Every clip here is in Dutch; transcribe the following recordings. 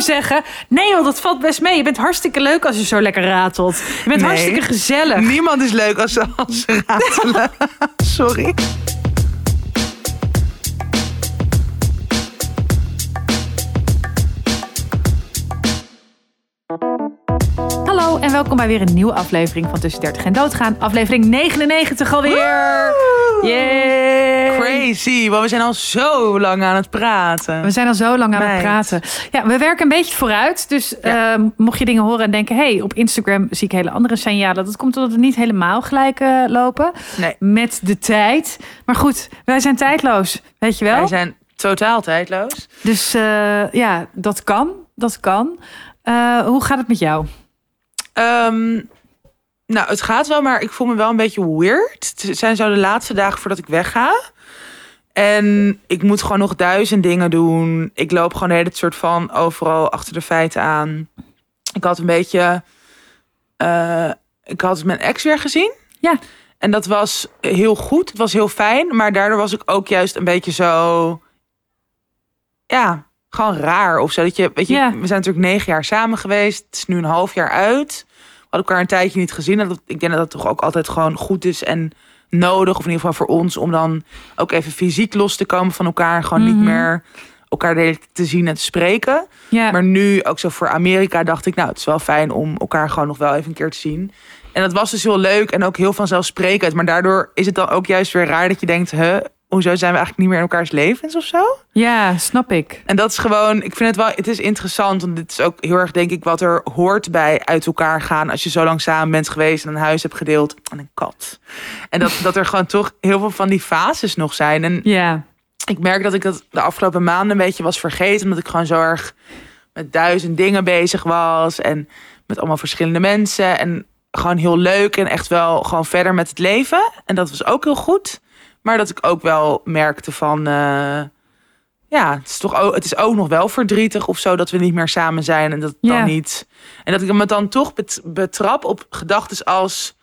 zeggen, nee joh, dat valt best mee. Je bent hartstikke leuk als je zo lekker ratelt. Je bent Nee. hartstikke gezellig. Niemand is leuk als ze, als ze ratelen. Sorry. Hallo en welkom bij weer een nieuwe aflevering van Tussen 30 en Doodgaan. Aflevering 99 alweer. Yay. Crazy, want we zijn al zo lang aan het praten. We zijn al zo lang aan het praten. Ja, we werken een beetje vooruit. Dus Ja. eh, mocht je dingen horen en denken... hey, op Instagram zie ik hele andere signalen. Dat komt omdat we niet helemaal gelijk eh, lopen Nee, met de tijd. Maar goed, wij zijn tijdloos, weet je wel? wij zijn totaal tijdloos. Dus eh, ja, dat kan. Dat kan. Eh, hoe gaat het met jou? Ehm, nou, het gaat wel, maar ik voel me wel een beetje weird. Het zijn zo de laatste dagen voordat ik wegga. En ik moet gewoon nog duizend dingen doen. Ik loop gewoon de hele soort van overal achter de feiten aan. Ik had een beetje... eh, ik had mijn ex weer gezien. Ja. En dat was heel goed. Het was heel fijn. Maar daardoor was ik ook juist een beetje zo... Ja, gewoon raar of zo. Dat je, weet je, Ja. we zijn natuurlijk negen jaar samen geweest. Het is nu een half jaar uit. Elkaar een tijdje niet gezien. En dat, ik denk dat dat toch ook altijd gewoon goed is en nodig. Of in ieder geval voor ons. Om dan ook even fysiek los te komen van elkaar. Gewoon Mhm. niet meer elkaar te zien en te spreken. Ja, Maar nu, ook zo voor Amerika, dacht ik... nou, het is wel fijn om elkaar gewoon nog wel even een keer te zien. En dat was dus heel leuk en ook heel vanzelfsprekend. Maar daardoor is het dan ook juist weer raar dat je denkt... Huh, hoezo zijn we eigenlijk niet meer in elkaars levens of zo? ja, snap ik. En dat is gewoon, ik vind het wel, het is interessant. Want dit is ook heel erg, denk ik, wat er hoort bij uit elkaar gaan. Als je zo lang samen bent geweest en een huis hebt gedeeld en een kat. En dat, dat er gewoon toch heel veel van die fases nog zijn. En Ja, ik merk dat ik dat de afgelopen maanden een beetje was vergeten. Omdat ik gewoon zo erg met duizend dingen bezig was. En met allemaal verschillende mensen. En gewoon heel leuk en echt wel gewoon verder met het leven. En dat was ook heel goed. Maar dat ik ook wel merkte van... eh, ja, het is toch ook, het is ook nog wel verdrietig of zo dat we niet meer samen zijn. En dat het dan niet... En dat ik me dan toch bet- betrap op gedachten als...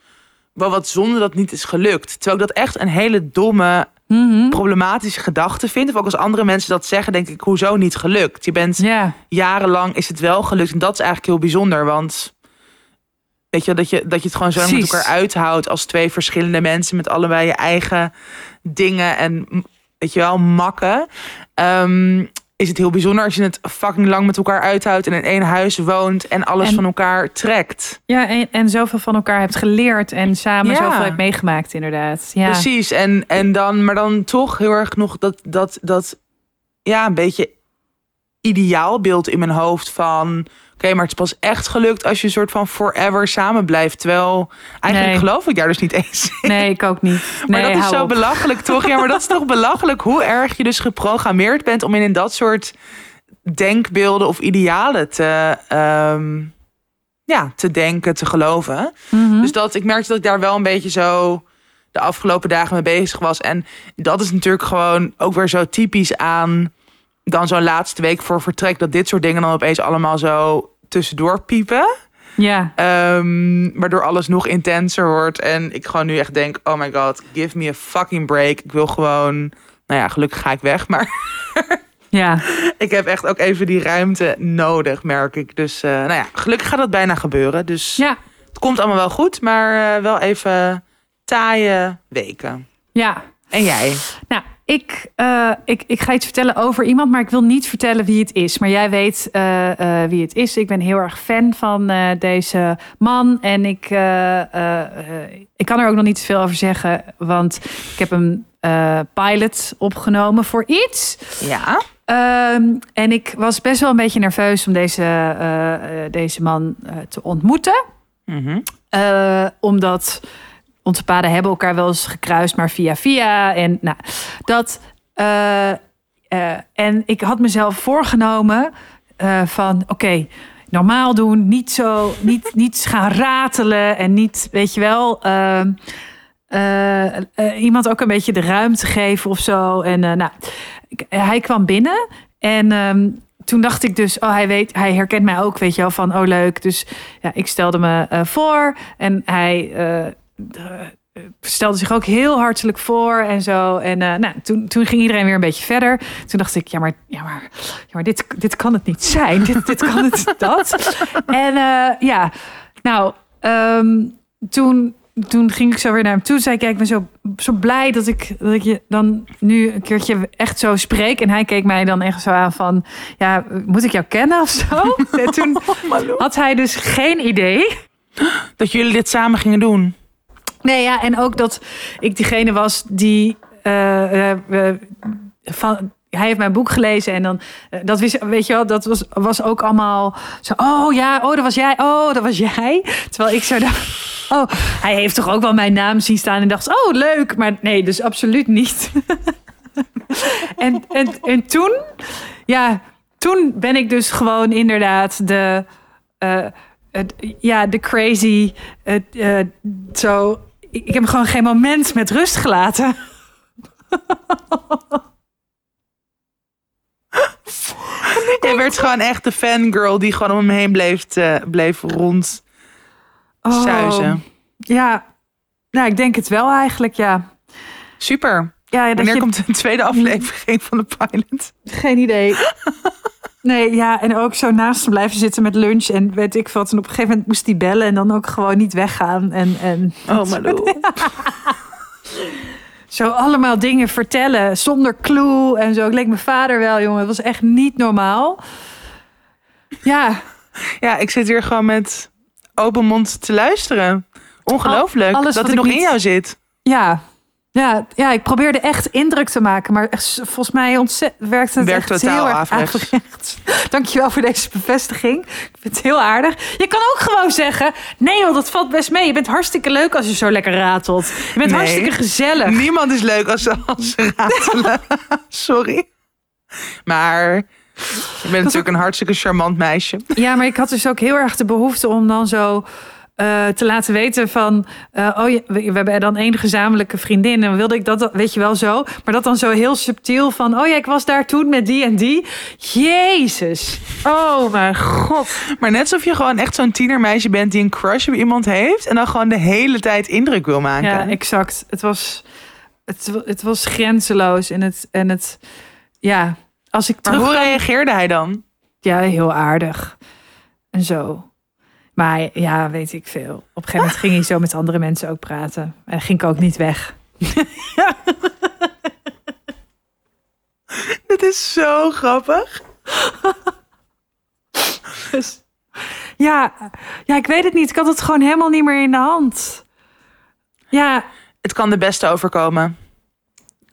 Wel wat zonde dat niet is gelukt. Terwijl ik dat echt een hele domme Mhm. problematische gedachte vind. Of ook als andere mensen dat zeggen, denk ik, hoezo niet gelukt? Je bent ja, jarenlang is het wel gelukt. En dat is eigenlijk heel bijzonder. Want weet je, dat je, dat je het gewoon zo lang met Precies. elkaar uithoudt als twee verschillende mensen met allebei je eigen dingen en weet je wel, makken. Ehm, is het heel bijzonder als je het fucking lang met elkaar uithoudt en in één huis woont en alles En- van elkaar trekt. ja en, en zoveel van elkaar hebt geleerd en samen Ja. zoveel hebt meegemaakt, inderdaad. Ja, Precies. En, en dan, maar dan toch heel erg nog dat, dat, dat ja, een beetje ideaalbeeld in mijn hoofd van. Oké, maar het is pas echt gelukt als je een soort van forever samen blijft. Terwijl eigenlijk Nee. geloof ik daar dus niet eens in. Nee, ik ook niet. Maar dat is zo op. belachelijk, toch? Ja, maar dat is toch belachelijk hoe erg je dus geprogrammeerd bent om in, in dat soort denkbeelden of idealen te, ehm, ja, te denken, te geloven. Mhm. Dus dat ik merkte dat ik daar wel een beetje zo de afgelopen dagen mee bezig was. En dat is natuurlijk gewoon ook weer zo typisch aan dan zo'n laatste week voor vertrek. Dat dit soort dingen dan opeens allemaal zo tussendoor piepen. Ja, Ehm, waardoor alles nog intenser wordt. En ik gewoon nu echt denk, oh my god, give me a fucking break. Ik wil gewoon, nou ja, gelukkig ga ik weg. Maar ja, ik heb echt ook even die ruimte nodig, merk ik. Dus eh, nou ja, gelukkig gaat dat bijna gebeuren. Dus ja, het komt allemaal wel goed, maar eh, wel even taaie weken. ja. En jij? Nou, ik, eh, ik, ik ga iets vertellen over iemand, maar ik wil niet vertellen wie het is. Maar jij weet eh, eh, wie het is. Ik ben heel erg fan van deze man. En ik, ik kan er ook nog niet zoveel over zeggen. Want ik heb een pilot opgenomen voor iets. Ja. Ehm, en ik was best wel een beetje nerveus om deze, deze man te ontmoeten. Mhm. Omdat onze paden hebben elkaar wel eens gekruist, maar via via. En nou, dat. eh, eh, en ik had mezelf voorgenomen eh, van oké. normaal doen, niet zo, niet, niet gaan ratelen en niet, weet je wel, ehm, eh, eh, iemand ook een beetje de ruimte geven of zo. En nou, hij kwam binnen en ehm, toen dacht ik dus, oh, hij weet, hij herkent mij ook, weet je wel, van oh leuk. Dus ja, ik stelde me voor en hij, stelde zich ook heel hartelijk voor en zo. En eh, nou, toen, toen ging iedereen weer een beetje verder. Toen dacht ik, ja, maar, ja, maar, ja, maar dit, dit kan het niet zijn. dit, dit kan het dat. En eh, ja, nou, ehm, toen, toen ging ik zo weer naar hem toe. Zei ik, ja, ik ben zo, zo blij dat ik, dat ik je dan nu een keertje echt zo spreek. En hij keek mij dan echt zo aan van, ja, moet ik jou kennen of zo? En toen had hij dus geen idee. Dat jullie dit samen gingen doen. Nee, ja, en ook dat ik diegene was die eh, eh, eh. Hij heeft mijn boek gelezen en dan, dat wist, weet je wel, dat was, was ook allemaal zo, oh ja, oh, dat was jij, oh, dat was jij. Terwijl ik zo dacht, oh, hij heeft toch ook wel mijn naam zien staan en dacht, oh, leuk. Maar nee, dus absoluut niet. en, en, en toen, ja, toen ben ik dus gewoon inderdaad de, ja, de crazy, zo, ik, ik heb hem gewoon geen moment met rust gelaten. Jij werd gewoon echt de fangirl die gewoon om hem heen bleef, eh, bleef rond Oh, suizen. Ja, nou, ik denk het wel eigenlijk, ja. Super. Ja, dat Wanneer je, komt de tweede aflevering van de pilot? Geen idee. Nee, ja, en ook zo naast hem blijven zitten met lunch en weet ik wat. En op een gegeven moment moest hij bellen en dan ook gewoon niet weggaan. En, en Oh, Malou. zo allemaal dingen vertellen zonder clue en zo. Ik leek mijn vader wel, jongen. Het was echt niet normaal. Ja, Ja, ik zit hier gewoon met open mond te luisteren. Ongelooflijk Al- dat het nog in jou zit. ja. Ja, ja, ik probeerde echt indruk te maken, maar volgens mij ontzet, werkte het Werkt echt totaal heel erg averechts. Dankjewel voor deze bevestiging. Ik vind het heel aardig. Je kan ook gewoon zeggen, nee joh, dat valt best mee. Je bent hartstikke leuk als je zo lekker ratelt. Je bent Nee. hartstikke gezellig. Niemand is leuk als ze, als ze ratelen. Sorry. Maar je bent natuurlijk een hartstikke charmant meisje. Ja, maar ik had dus ook heel erg de behoefte om dan zo eh, te laten weten van... eh, oh, we, we hebben dan één gezamenlijke vriendin. En wilde ik dat, weet je wel zo. Maar dat dan zo heel subtiel van... oh ja, ik was daar toen met die en die. Jezus. Oh mijn god. Maar net alsof je gewoon echt zo'n tienermeisje bent die een crush op iemand heeft. En dan gewoon de hele tijd indruk wil maken. Ja, exact. Het was, het, het was grenzeloos. En het, en het ja, als ik maar terug... hoe reageerde hij dan? Ja, heel aardig. En zo. Maar ja, weet ik veel. Op een gegeven moment ging hij zo met andere mensen ook praten. En ging ik ook niet weg. Dit is zo grappig. Dus ja, ja, ik weet het niet. Ik had het gewoon helemaal niet meer in de hand. Ja, Het kan de beste overkomen.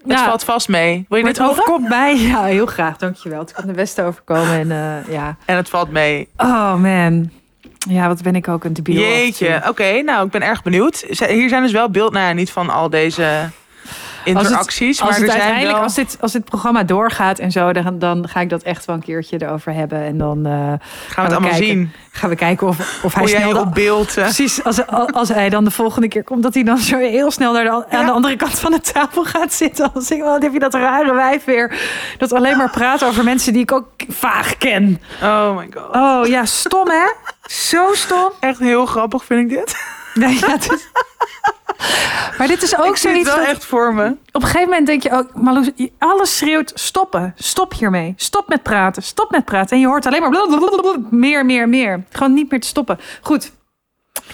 Het ja. valt vast mee. Wil je dit het horen? overkomt mij. Ja, heel graag. Dankjewel. Het kan de beste overkomen. En eh, ja. En het valt mee. Oh man. Ja, wat ben ik ook een debiel. Jeetje. toe. Oké, nou, ik ben erg benieuwd. Hier zijn dus wel beeld, nou ja, niet van al deze interacties. Als maar het er zijn uiteindelijk, wel... als, dit, als dit programma doorgaat en zo, dan, dan ga ik dat echt wel een keertje erover hebben. En dan eh, Gaan we het allemaal kijken. zien. gaan we kijken of, of hij Hoe snel... op beeld... eh, Precies, als, als hij dan de volgende keer komt, dat hij dan zo heel snel naar de, aan de andere kant van de tafel gaat zitten. Als ik, wat heb je dat rare wijf weer? Dat alleen maar praat over mensen die ik ook vaag ken. Oh my god. Oh ja, stom hè? Zo stom. Echt heel grappig vind ik dit. Nee, ja, het is- Maar dit is ook ik zoiets. wel dat- echt voor me. Op een gegeven moment denk je ook, Marloes, alles schreeuwt stoppen. Stop hiermee. Stop met praten. Stop met praten. En je hoort alleen maar blablabla, meer, meer, meer. Gewoon niet meer te stoppen. Goed.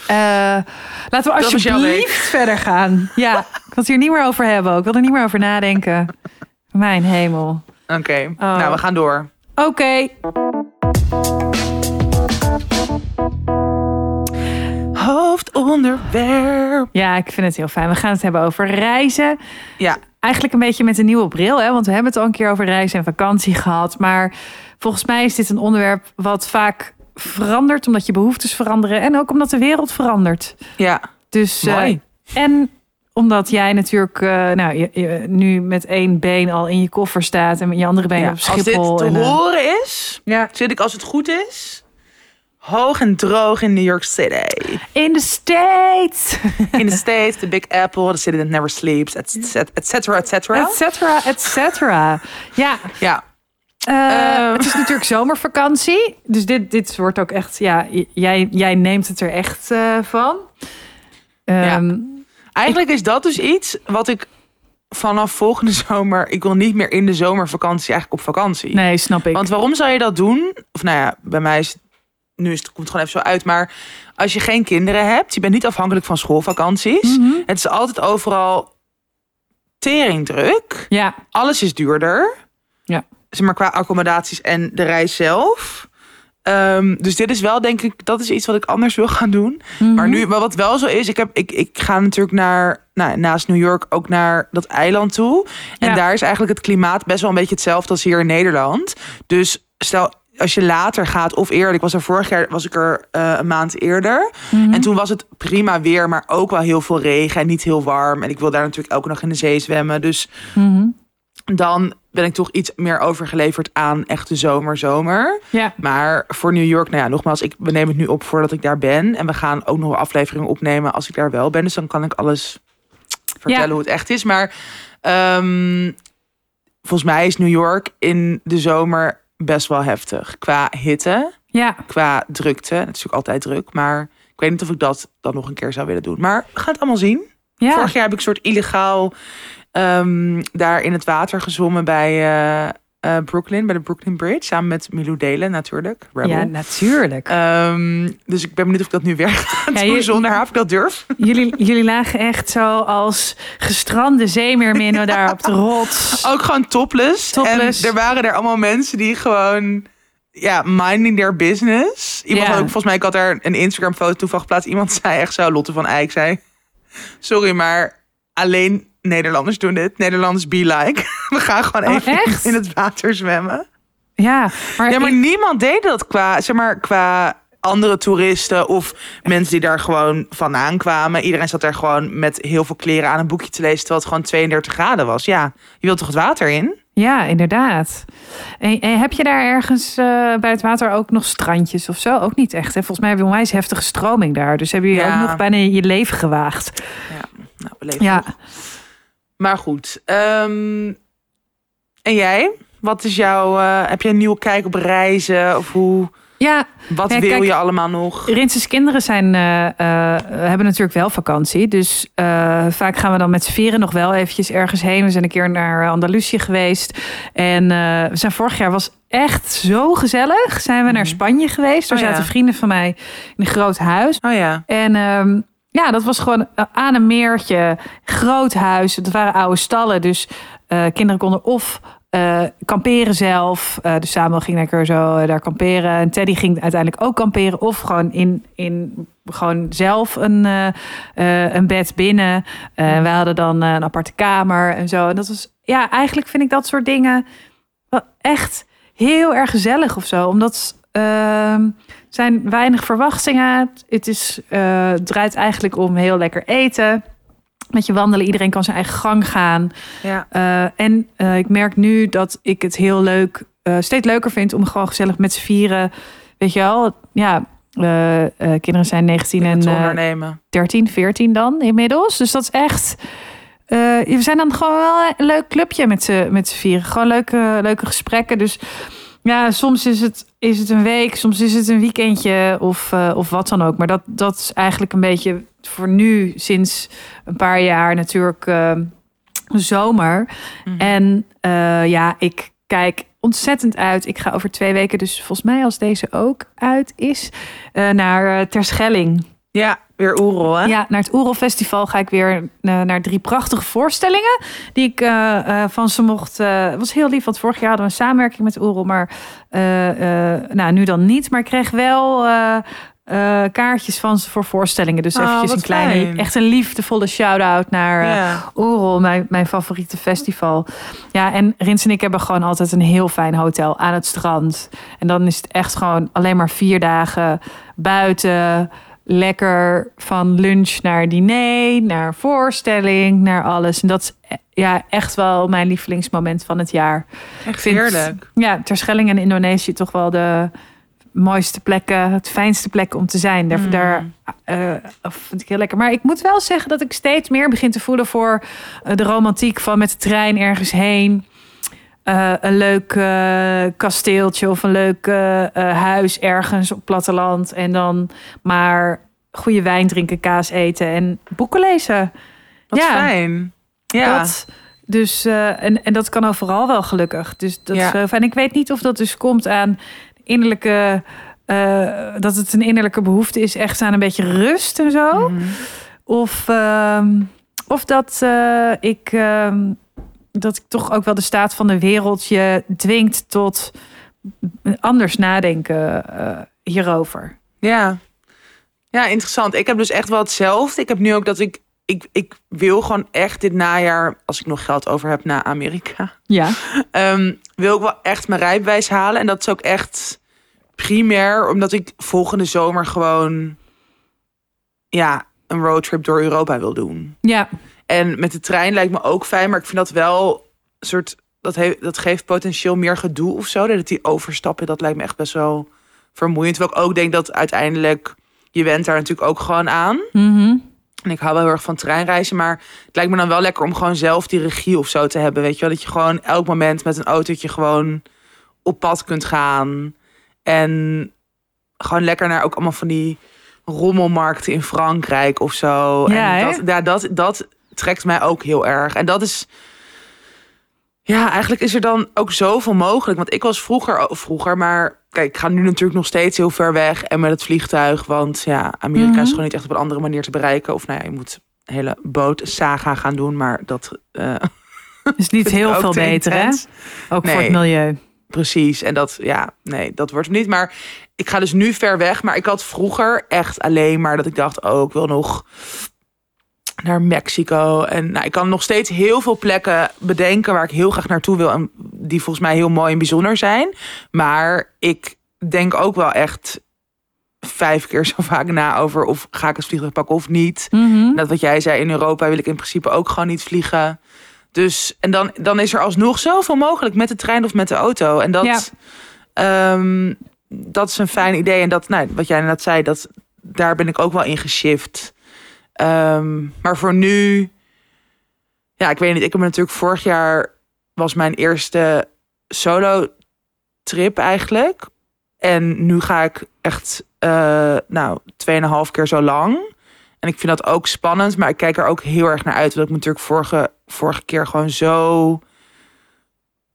Eh, laten we alsjeblieft verder gaan. Ja, ik wil het hier niet meer over hebben. Ik wil er niet meer over nadenken. Mijn hemel. Oké, Oh. nou we gaan door. Oké. Hoofdonderwerp. Ja, ik vind het heel fijn. We gaan het hebben over reizen. Ja, Eigenlijk een beetje met een nieuwe bril, hè? want we hebben het al een keer over reizen en vakantie gehad. Maar volgens mij is dit een onderwerp wat vaak verandert, omdat je behoeftes veranderen en ook omdat de wereld verandert. ja. Dus, eh, Mooi. en omdat jij natuurlijk eh, nou, je, je nu met één been al in je koffer staat en met je andere been ja. op Als Schiphol. dit te en, eh, horen is, ja, zit ik als het goed is, hoog en droog in New York City. in de States. In the States, the Big Apple, the city that never sleeps, et et- et cetera, et cetera. Et cetera, et cetera. Ja, Ja, Eh, Eh. het is natuurlijk zomervakantie. Dus dit, dit wordt ook echt... Ja, jij, jij neemt het er echt eh, van. Ehm, Eigenlijk is dat dus iets wat ik vanaf volgende zomer... Ik wil niet meer in de zomervakantie eigenlijk op vakantie. Nee, snap ik. Want waarom zou je dat doen? Of nou ja, bij mij is het... Nu is het, komt het gewoon even zo uit. Maar als je geen kinderen hebt... Je bent niet afhankelijk van schoolvakanties. Mhm. Het is altijd overal teringdruk. Ja, Alles is duurder. Ja. Zeg maar qua accommodaties en de reis zelf. Ehm, dus dit is wel, denk ik, dat is iets wat ik anders wil gaan doen. Mhm. Maar nu, maar wat wel zo is, ik, heb, ik, ik ga natuurlijk naar, nou, naast New York ook naar dat eiland toe. En Ja. daar is eigenlijk het klimaat best wel een beetje hetzelfde als hier in Nederland. Dus stel, als je later gaat of eerder, ik was er vorig jaar, was ik er eh, een maand eerder. Mhm. En toen was het prima weer, maar ook wel heel veel regen en niet heel warm. En ik wil daar natuurlijk elke dag in de zee zwemmen. Dus Mhm. dan ben ik toch iets meer overgeleverd aan echte zomer, zomer. Ja. Maar voor New York, nou ja, nogmaals, ik we nemen het nu op voordat ik daar ben. En we gaan ook nog een aflevering opnemen als ik daar wel ben. Dus dan kan ik alles vertellen Ja. hoe het echt is. Maar ehm, volgens mij is New York in de zomer best wel heftig. Qua hitte, Ja, qua drukte. Het is natuurlijk altijd druk, maar ik weet niet of ik dat dan nog een keer zou willen doen. Maar we gaan het allemaal zien. ja. Vorig jaar heb ik een soort illegaal ehm, daar in het water gezwommen bij eh, eh, Brooklyn, bij de Brooklyn Bridge. Samen met Milou Delen natuurlijk. Rebel. ja natuurlijk. Ehm, dus ik ben benieuwd of ik dat nu weer ga Ja, doen zonder haar. Of ik dat durf. Jullie, jullie lagen echt zo als gestrande zeemeerminnen daar op de rots. Ook gewoon topless. Topless. En er waren er allemaal mensen die gewoon... Ja, minding their business. Iemand Ja. had ook, volgens mij, ik had daar een Instagram foto toe van geplaatst. Iemand zei echt zo, Lotte van Eyck zei... Sorry, maar alleen Nederlanders doen dit. Nederlanders be like. We gaan gewoon Oh, even echt? in het water zwemmen. Ja, maar, Ja, maar ik- niemand deed dat qua, zeg maar, qua andere toeristen of mensen die daar gewoon vandaan kwamen. Iedereen zat daar gewoon met heel veel kleren aan een boekje te lezen, terwijl het gewoon 32 graden was. Ja, je wilt toch het water in? ja, inderdaad. En, en heb je daar ergens eh, bij het water ook nog strandjes of zo? Ook niet echt. Hè? Volgens mij heb je een onwijs heftige stroming daar. Dus hebben jullie Ja. ook nog bijna je leven gewaagd. Nou, we leven Ja, nog. Maar goed. ehm, en jij? Wat is jouw, eh, heb je een nieuwe kijk op reizen? Of hoe, ja wat wil kijk, je allemaal nog? Rinses kinderen zijn, eh, eh, hebben natuurlijk wel vakantie. Dus vaak gaan we dan met z'n vieren nog wel eventjes ergens heen. We zijn een keer naar Andalusië geweest. En we zijn vorig jaar was echt zo gezellig. Zijn we naar Mhm. Spanje geweest. Daar Oh ja. zaten vrienden van mij in een groot huis. Oh ja. En ehm, ja, dat was gewoon eh, aan een meertje. Groot huis. Het waren oude stallen. Dus eh, kinderen konden of eh, kamperen zelf. Eh, dus Samuel ging lekker zo daar kamperen. En Teddy ging uiteindelijk ook kamperen. Of gewoon in, in gewoon zelf een, een bed binnen. Eh, we hadden dan een aparte kamer en zo. En dat was, ja, eigenlijk vind ik dat soort dingen echt heel erg gezellig of zo. Omdat ehm, er zijn weinig verwachtingen. Het is, eh, draait eigenlijk om heel lekker eten. Met je wandelen, iedereen kan zijn eigen gang gaan. ja. Eh, en eh, ik merk nu dat ik het heel leuk, steeds leuker vind om gewoon gezellig met z'n vieren. Weet je wel, ja, kinderen zijn 19 Dingen en ondernemen. 13, 14 dan inmiddels. Dus dat is echt. we zijn dan gewoon wel een leuk clubje met z'n met vieren. Gewoon leuke, leuke gesprekken. Dus ja, soms is het, is het een week, soms is het een weekendje of, eh, of wat dan ook. Maar dat, dat is eigenlijk een beetje voor nu, sinds een paar jaar natuurlijk eh, zomer. Mhm. En eh, ja, ik kijk ontzettend uit. Ik ga over twee weken, dus volgens mij als deze ook uit is, naar Terschelling. Ja, weer Oerol, hè? Ja, naar het Oerol Festival ga ik weer uh, naar drie prachtige voorstellingen die ik uh, uh, van ze mocht. Het was heel lief, want vorig jaar hadden we een samenwerking met Oerol, maar nou, nu dan niet. Maar ik kreeg wel uh, kaartjes van ze voor voorstellingen. Dus oh, eventjes een kleine, fijn. echt een liefdevolle shout-out naar Ja. Oerol, mijn, mijn favoriete festival. Ja, en Rins en ik hebben gewoon altijd een heel fijn hotel aan het strand. En dan is het echt gewoon alleen maar vier dagen buiten. Lekker van lunch naar diner, naar voorstelling, naar alles. En dat is ja, echt wel mijn lievelingsmoment van het jaar. Echt vind- heerlijk. Ja, Terschelling en Indonesië toch wel de mooiste plekken, het fijnste plek om te zijn. Daar, Mm. daar eh, vind ik heel lekker. Maar ik moet wel zeggen dat ik steeds meer begin te voelen voor eh, de romantiek van met de trein ergens heen. Eh, een leuk eh, kasteeltje of een leuk eh, huis ergens op platteland. En dan maar goede wijn drinken, kaas eten en boeken lezen. Wat Ja. fijn. Ja. Dat, dus, en, en dat kan overal wel gelukkig. Dus dat Ja. is heel fijn. Ik weet niet of dat dus komt aan innerlijke... dat het een innerlijke behoefte is echt aan een beetje rust en zo. Mhm. Of, ehm, of dat ik... dat ik toch ook wel de staat van de wereld je dwingt tot anders nadenken eh, hierover. Ja. Ja, interessant. Ik heb dus echt wel hetzelfde. Ik heb nu ook dat ik, ik, ik wil gewoon echt dit najaar, als ik nog geld over heb, naar Amerika. Ja. Ehm, wil ik wel echt mijn rijbewijs halen. En dat is ook echt primair, omdat ik volgende zomer gewoon, ja, een roadtrip door Europa wil doen. Ja. En met de trein lijkt me ook fijn, maar ik vind dat wel een soort, dat, heeft dat geeft potentieel meer gedoe of zo. Dat die overstappen, dat lijkt me echt best wel vermoeiend. Terwijl ik ook denk dat uiteindelijk, je went daar natuurlijk ook gewoon aan. Mhm. En ik hou wel heel erg van treinreizen, maar het lijkt me dan wel lekker om gewoon zelf die regie of zo te hebben. Weet je wel, dat je gewoon elk moment met een autootje gewoon op pad kunt gaan. En gewoon lekker naar ook allemaal van die rommelmarkten in Frankrijk of zo. Ja, en dat, ja, dat, dat trekt mij ook heel erg. En dat is. Ja, eigenlijk is er dan ook zoveel mogelijk. Want ik was vroeger, oh, vroeger, maar kijk, ik ga nu natuurlijk nog steeds heel ver weg en met het vliegtuig. Want ja, Amerika Mhm. is gewoon niet echt op een andere manier te bereiken. Of nou ja, je moet een hele bootsaga gaan doen, maar dat eh, Is niet heel veel te beter, hè? Ook voor het milieu. Precies. En dat, ja, nee, dat wordt hem niet. Maar ik ga dus nu ver weg. Maar ik had vroeger echt alleen maar dat ik dacht, oh, ik wil nog naar Mexico. En nou, ik kan nog steeds heel veel plekken bedenken waar ik heel graag naartoe wil. En die volgens mij heel mooi en bijzonder zijn. Maar ik denk ook wel echt vijf keer zo vaak na over of ga ik het vliegtuig pakken of niet. Mhm. Dat wat jij zei, in Europa wil ik in principe ook gewoon niet vliegen. Dus, en dan, dan is er alsnog zoveel mogelijk met de trein of met de auto. En dat, Ja. ehm, dat is een fijn idee. En dat, nou, wat jij net zei, dat, daar ben ik ook wel in geshift. Ehm, maar voor nu, ja, ik weet niet. Ik heb natuurlijk vorig jaar was mijn eerste solo trip eigenlijk. En nu ga ik echt, eh nou, tweeënhalf keer zo lang. En ik vind dat ook spannend, maar ik kijk er ook heel erg naar uit. Want ik me natuurlijk vorige, vorige keer gewoon zo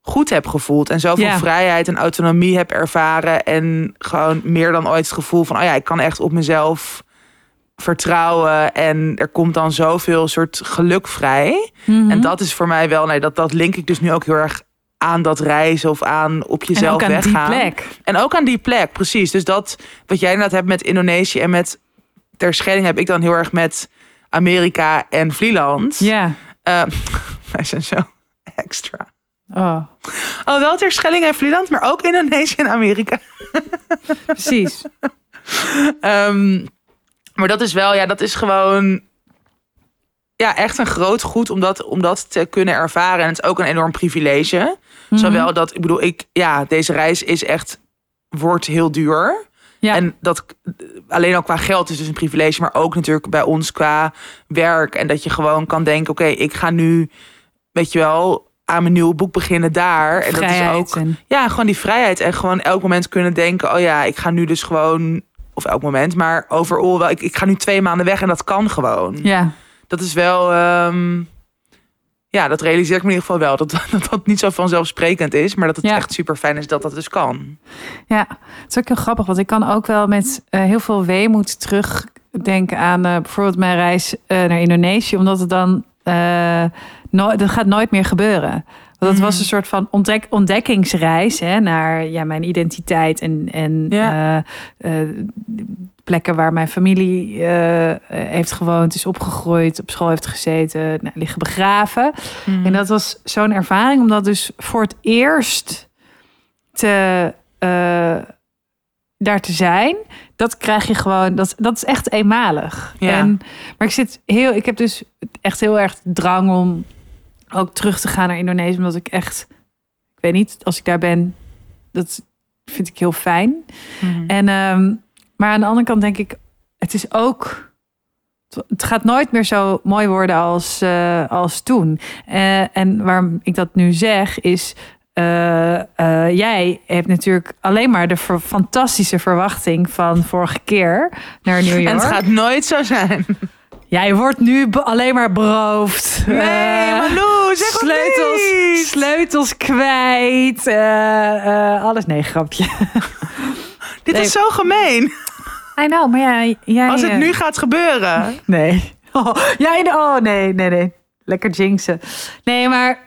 goed heb gevoeld. En zoveel Ja. vrijheid en autonomie heb ervaren. En gewoon meer dan ooit het gevoel van, oh ja, ik kan echt op mezelf vertrouwen. En er komt dan zoveel soort geluk vrij. Mhm. En dat is voor mij wel, nee, dat, dat link ik dus nu ook heel erg aan dat reizen of aan op en jezelf ook aan weggaan. die plek. En ook aan die plek, precies. Dus dat wat jij inderdaad hebt met Indonesië en met Terschelling heb ik dan heel erg met Amerika en Vlieland. Ja. Eh, wij zijn zo extra. Oh, Oh, wel Terschelling en Vlieland, maar ook Indonesië en Amerika. precies. Ehm, maar dat is wel, ja, dat is gewoon ja, echt een groot goed om dat, om dat te kunnen ervaren. En het is ook een enorm privilege. Mhm. Zowel dat, ik bedoel, ik, ja, deze reis is echt, wordt heel duur. Ja. En dat alleen al qua geld is dus een privilege, maar ook natuurlijk bij ons qua werk. En dat je gewoon kan denken: oké, ik ga nu, weet je wel, aan mijn nieuwe boek beginnen daar. En dat is ook, ja, gewoon die vrijheid. En gewoon elk moment kunnen denken: oh ja, ik ga nu dus gewoon, of elk moment, maar overal wel, ik, ik ga nu twee maanden weg en dat kan gewoon. Ja. Dat is wel, ehm, ja, dat realiseer ik me in ieder geval wel. Dat dat, dat niet zo vanzelfsprekend is, maar dat het Ja. echt super fijn is dat dat dus kan. Ja, het is ook heel grappig, want ik kan ook wel met eh, heel veel weemoed terugdenken aan eh, bijvoorbeeld mijn reis eh, naar Indonesië, omdat het dan nooit, dat gaat nooit meer gebeuren. Want het was een soort van ontdek, ontdekkingsreis hè, naar ja, mijn identiteit en, en Ja. eh, eh, plekken waar mijn familie eh, heeft gewoond, is opgegroeid, op school heeft gezeten, nou, liggen begraven. En dat was zo'n ervaring, omdat dus voor het eerst te, daar te zijn, dat krijg je gewoon, dat, dat is echt eenmalig. Ja. En, maar ik zit heel, ik heb dus echt heel erg drang om ook terug te gaan naar Indonesië, omdat ik echt, ik weet niet, als ik daar ben, dat vind ik heel fijn. Mhm. En, ehm, maar aan de andere kant denk ik, het is ook. Het gaat nooit meer zo mooi worden als, eh, als toen. Eh, en waarom ik dat nu zeg, is. eh, jij hebt natuurlijk alleen maar de fantastische verwachting van vorige keer naar New York. En het gaat nooit zo zijn. Jij wordt nu alleen maar beroofd. Nee, Eh, Malou, zeg sleutels, niet. sleutels kwijt. eh, eh, alles. Nee, grapje. Dit Nee. is zo gemeen. I know, maar ja, jij... Als het nu gaat gebeuren. Nee. Oh, jij... Oh, nee, nee, nee. Lekker jinxen. Nee, maar...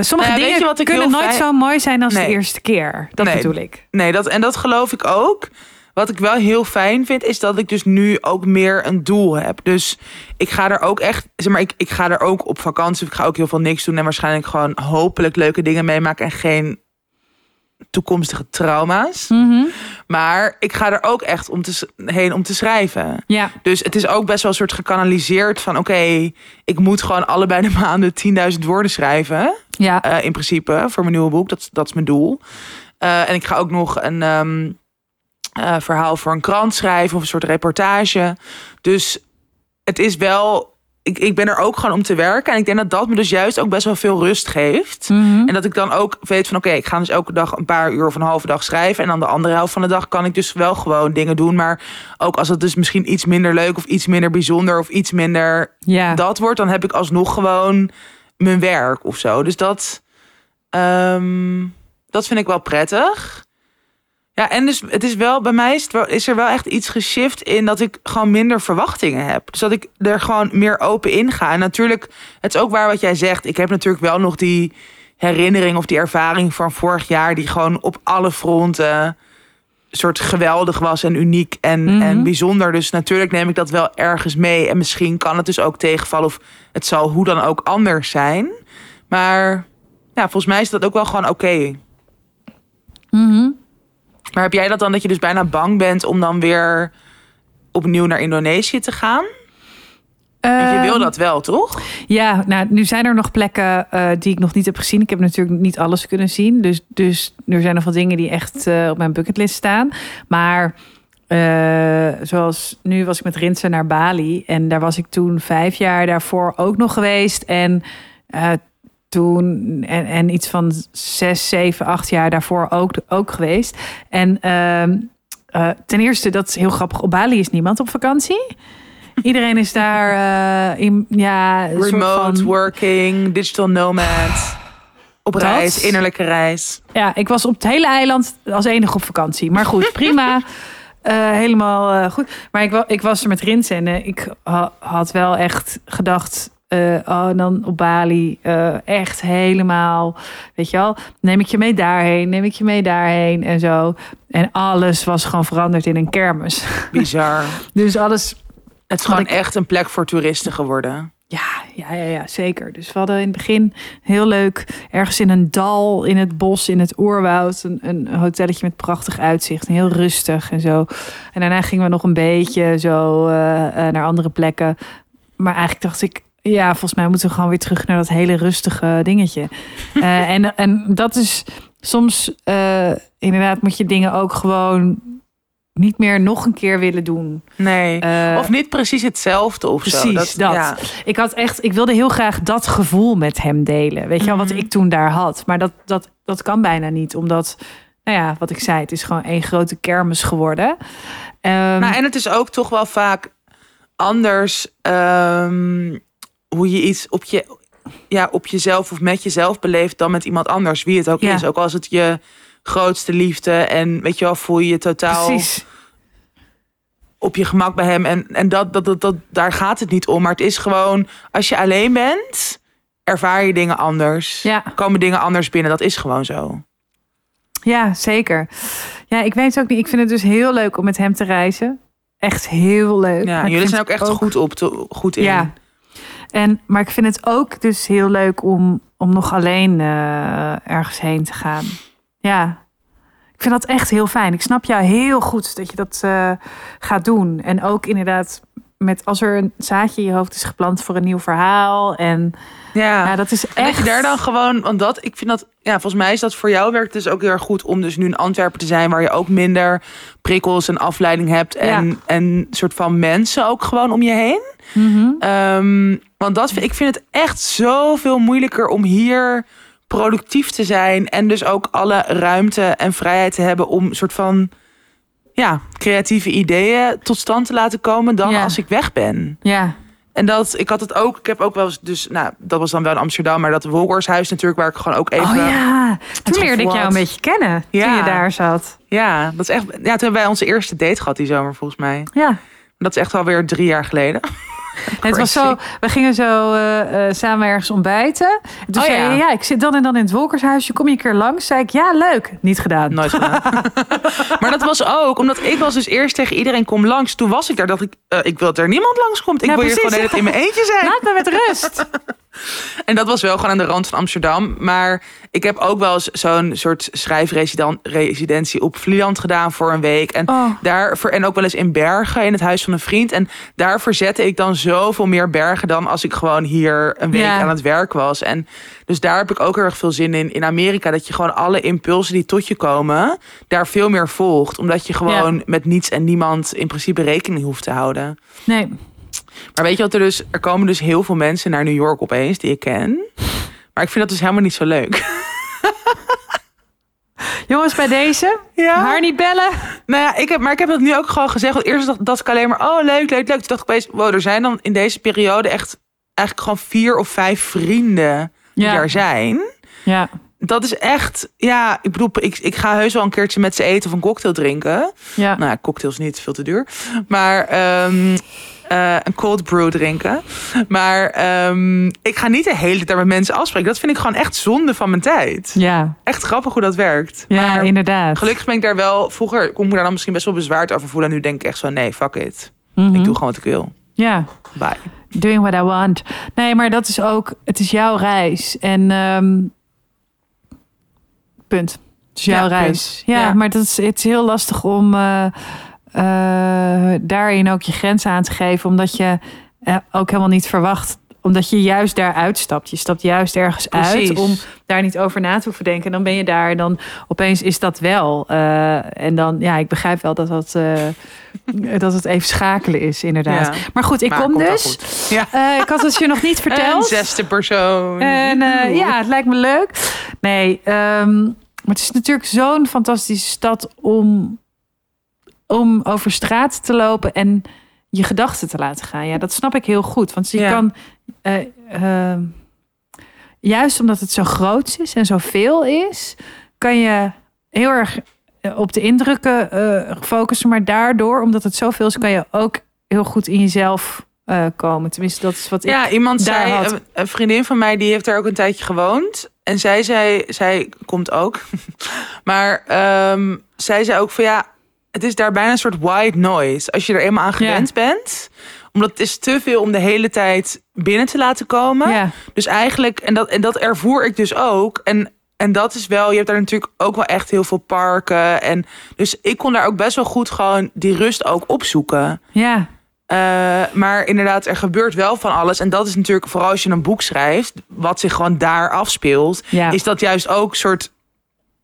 sommige Nou ja, dingen wat ik kunnen nooit fijn- zo mooi zijn als Nee. de eerste keer. Dat Nee. bedoel ik. Nee, dat, en dat geloof ik ook. Wat ik wel heel fijn vind, is dat ik dus nu ook meer een doel heb. Dus ik ga er ook echt, zeg maar, ik, ik ga er ook op vakantie. Ik ga ook heel veel niks doen en waarschijnlijk gewoon hopelijk leuke dingen meemaken en geen toekomstige trauma's. Mhm. Maar ik ga er ook echt om te, heen om te schrijven. Ja. Dus het is ook best wel een soort gekanaliseerd van... oké, ik moet gewoon allebei de maanden 10.000 woorden schrijven. Ja. eh, in principe, voor mijn nieuwe boek. Dat, dat is mijn doel. Eh, en ik ga ook nog een ehm, eh, verhaal voor een krant schrijven... of een soort reportage. Dus het is wel... Ik, ik ben er ook gewoon om te werken. En ik denk dat dat me dus juist ook best wel veel rust geeft. Mhm. En dat ik dan ook weet van oké, ik ga dus elke dag een paar uur of een halve dag schrijven. En dan de andere helft van de dag kan ik dus wel gewoon dingen doen. Maar ook als het dus misschien iets minder leuk of iets minder bijzonder of iets minder Ja. dat wordt, dan heb ik alsnog gewoon mijn werk of zo. Dus dat, ehm, dat vind ik wel prettig. Ja, en dus het is wel, bij mij is, het wel, is er wel echt iets geshift in dat ik gewoon minder verwachtingen heb. Dus dat ik er gewoon meer open in ga. En natuurlijk, het is ook waar wat jij zegt. Ik heb natuurlijk wel nog die herinnering of die ervaring van vorig jaar, die gewoon op alle fronten soort geweldig was en uniek en, Mhm. en bijzonder. Dus natuurlijk neem ik dat wel ergens mee. En misschien kan het dus ook tegenvallen of het zal hoe dan ook anders zijn. Maar ja, volgens mij is dat ook wel gewoon oké. Mhm. Maar heb jij dat dan dat je dus bijna bang bent om dan weer opnieuw naar Indonesië te gaan? Want je wil Ehm, dat wel, toch? Ja, nou, nu zijn er nog plekken eh, die ik nog niet heb gezien. Ik heb natuurlijk niet alles kunnen zien. Dus, dus er zijn nog wat dingen die echt eh, op mijn bucketlist staan. Maar eh, zoals nu was ik met Rinsen naar Bali. En daar was ik toen vijf jaar daarvoor ook nog geweest. En toen en, en iets van zes, zeven, acht jaar daarvoor ook, ook geweest. En ehm, eh, ten eerste, dat is heel grappig. Op Bali is niemand op vakantie. Iedereen is daar eh, in, ja, Remote van- working, digital nomad. Op Dat? reis, innerlijke reis. Ja, ik was op het hele eiland als enige op vakantie. Maar goed, prima. Eh, helemaal goed. Maar ik, ik was er met Rins en ik ha- had wel echt gedacht... eh, oh, dan op Bali eh, echt helemaal, weet je wel, neem ik je mee daarheen, neem ik je mee daarheen en zo. En alles was gewoon veranderd in een kermis. Bizar. Dus alles, Het is gewoon ik- echt een plek voor toeristen geworden. ja, ja, ja, ja, zeker. Dus we hadden in het begin heel leuk, ergens in een dal, in het bos, in het oerwoud, een, een hotelletje met prachtig uitzicht, en heel rustig en zo. En daarna gingen we nog een beetje zo eh, naar andere plekken. Maar eigenlijk dacht ik, ja, volgens mij moeten we gewoon weer terug naar dat hele rustige dingetje. Eh, en, en dat is soms, eh, inderdaad, moet je dingen ook gewoon niet meer nog een keer willen doen. Nee. Eh, of niet precies hetzelfde of zo. Precies, dat. Ja. Ik had echt, ik wilde heel graag dat gevoel met hem delen. Weet je wel, wat Mhm. ik toen daar had. Maar dat, dat, dat kan bijna niet, omdat, nou ja, wat ik zei, het is gewoon één grote kermis geworden. Nou, en het is ook toch wel vaak anders ehm, hoe je iets op, je, ja, op jezelf of met jezelf beleeft dan met iemand anders. Wie het ook Ja. is. Ook als het je grootste liefde en weet je wel, voel je je totaal precies. op je gemak bij hem. En, en dat, dat, dat, dat, daar gaat het niet om. Maar het is gewoon, als je alleen bent, ervaar je dingen anders. Ja. Komen dingen anders binnen. Dat is gewoon zo. Ja, zeker. Ja, ik weet ook niet. Ik vind het dus heel leuk om met hem te reizen. Echt heel leuk. Ja, jullie zijn ook echt goed, op te, goed in. Ja. En, maar ik vind het ook dus heel leuk om, om nog alleen eh, ergens heen te gaan. Ja, ik vind dat echt heel fijn. Ik snap jou heel goed dat je dat eh, gaat doen. En ook inderdaad met als er een zaadje in je hoofd is geplant voor een nieuw verhaal. En ja. ja, dat is En dat echt... je daar dan gewoon, want dat, ik vind dat, ja, volgens mij is dat voor jou werkt dus ook heel erg goed om dus nu in Antwerpen te zijn, waar je ook minder prikkels en afleiding hebt en, Ja. en soort van mensen ook gewoon om je heen. Ehm, want dat, ik vind het echt zoveel moeilijker om hier productief te zijn en dus ook alle ruimte en vrijheid te hebben om soort van ja, creatieve ideeën tot stand te laten komen dan Ja. als ik weg ben. Ja. En dat, ik had het ook, ik heb ook wel eens, dus, nou, dat was dan wel in Amsterdam, maar dat Wolkershuis natuurlijk, waar ik gewoon ook even. Oh ja, toen leerde ik jou een beetje kennen. Toen je daar zat. Ja, dat is echt. Ja, toen hebben wij onze eerste date gehad die zomer, volgens mij. Ja. Dat is echt alweer drie jaar geleden. Het was zo, we gingen zo eh, eh, samen ergens ontbijten. En toen Oh, zei ja. je, ja, ik zit dan en dan in het Wolkershuisje. Kom je een keer langs? Zei ik, ja, leuk. Niet gedaan. Nooit gedaan. maar dat was ook, omdat ik was dus eerst tegen iedereen kom langs. Toen was ik daar, dacht ik, eh, ik wil dat er niemand langskomt. Ik Ja, wil hier precies. gewoon net in mijn eentje zijn. Laat me met rust. En dat was wel gewoon aan de rand van Amsterdam. Maar ik heb ook wel eens zo'n soort schrijfresidentie op Vlieland gedaan voor een week. En, Oh. en ook wel eens in Bergen, in het huis van een vriend. En daar verzette ik dan zoveel meer bergen dan als ik gewoon hier een week Ja. aan het werk was. En dus daar heb ik ook heel erg veel zin in. In Amerika, dat je gewoon alle impulsen die tot je komen, daar veel meer volgt. Omdat je gewoon met niets en niemand in principe rekening hoeft te houden. Nee. Maar weet je wat er dus... Er komen dus heel veel mensen naar New York opeens die ik ken. Maar ik vind dat dus helemaal niet zo leuk. Jongens, bij deze. Ja. Haar niet bellen. Nou ja, ik heb, maar ik heb dat nu ook gewoon gezegd. Want eerst dacht, dacht ik alleen maar... Oh, leuk, leuk, leuk. Toen dacht ik opeens... Wow, er zijn dan in deze periode echt... Eigenlijk gewoon vier of vijf vrienden die Ja. daar zijn. Ja. Dat is echt... Ja, ik bedoel, ik, ik ga heus wel een keertje met ze eten of een cocktail drinken. Ja. Nou, cocktails niet, veel te duur. Maar ehm, eh, een cold brew drinken. Maar ehm, ik ga niet de hele tijd daar met mensen afspreken. Dat vind ik gewoon echt zonde van mijn tijd. Ja. Echt grappig hoe dat werkt. Ja, maar inderdaad. gelukkig ben ik daar wel... Vroeger kon ik me daar dan misschien best wel bezwaard over voelen. En nu denk ik echt zo, nee, fuck it. Mhm. Ik doe gewoon wat ik wil. Ja. Bye. Doing what I want. Nee, maar dat is ook, het is jouw reis. En ehm, punt. Het is jouw Ja, reis. Ja. maar dat is, het is heel lastig om eh, eh, daarin ook je grenzen aan te geven. Omdat je eh, ook helemaal niet verwacht. Omdat je juist daar uitstapt. Je stapt juist ergens uit om daar niet over na te hoeven denken. En dan ben je daar en dan opeens is dat wel. Eh, en dan, ja, ik begrijp wel dat dat, dat het even schakelen is, inderdaad. Ja. Maar goed, ik Maar kom dus. Ja. Ik had het je nog niet Een verteld. zesde persoon. En ja, het lijkt me leuk. Nee, ehm, maar het is natuurlijk zo'n fantastische stad om, om over straat te lopen en je gedachten te laten gaan. Ja, dat snap ik heel goed. Want je Ja. kan, eh, ehm, juist omdat het zo groot is en zoveel is, kan je heel erg eh, op de indrukken eh, focussen. Maar daardoor, omdat het zoveel is, kan je ook heel goed in jezelf komen. Tenminste, dat is wat ik Ja, iemand daar zei, had. een, een vriendin van mij, die heeft daar ook een tijdje gewoond. En zij zei, zij komt ook. maar ehm, zij zei ook van ja, het is daar bijna een soort white noise. Als je er eenmaal aan gewend bent. Omdat het is te veel om de hele tijd binnen te laten komen. Ja. Dus eigenlijk, en dat, en dat ervoer ik dus ook. En, en dat is wel, je hebt daar natuurlijk ook wel echt heel veel parken. En dus ik kon daar ook best wel goed gewoon die rust ook opzoeken. Ja, Eh, maar inderdaad, er gebeurt wel van alles. En dat is natuurlijk, vooral als je een boek schrijft, wat zich gewoon daar afspeelt, ja. is dat juist ook soort,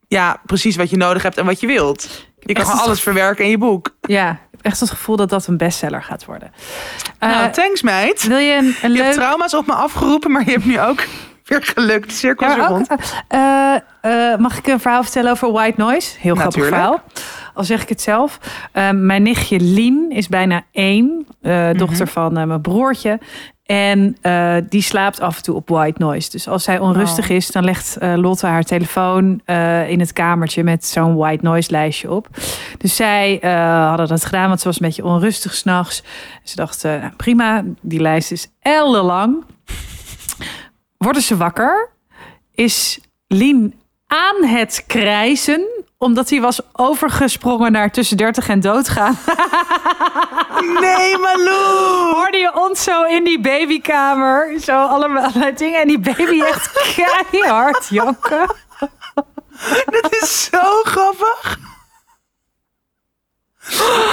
ja, precies wat je nodig hebt en wat je wilt. Je kan Echt alles verwerken in je boek. ja. Ik heb echt het gevoel dat dat een bestseller gaat worden. Eh, nou, thanks meid. wil je een, een Je hebt trauma's op me afgeroepen, maar je hebt nu ook weer gelukt. De cirkel Ja, rond. eh, eh, mag ik een verhaal vertellen over White Noise? Heel grappig Natuurlijk. verhaal. Al zeg ik het zelf. Eh, mijn nichtje Lien is bijna één. eh, dochter van eh, mijn broertje. En eh, die slaapt af en toe op white noise. Dus als zij onrustig is, dan legt eh, Lotte haar telefoon eh, in het kamertje met zo'n white noise lijstje op. Dus zij hadden dat gedaan, want ze was een beetje onrustig s'nachts. Ze dacht, eh, nou, prima, die lijst is ellenlang. Worden ze wakker? Is Lien aan het krijzen omdat hij was overgesprongen naar tussen 30 en doodgaan. Nee, Malou! Hoorde je ons zo in die babykamer? Zo allemaal allerlei dingen. En die baby echt keihard janken. Dat is zo grappig.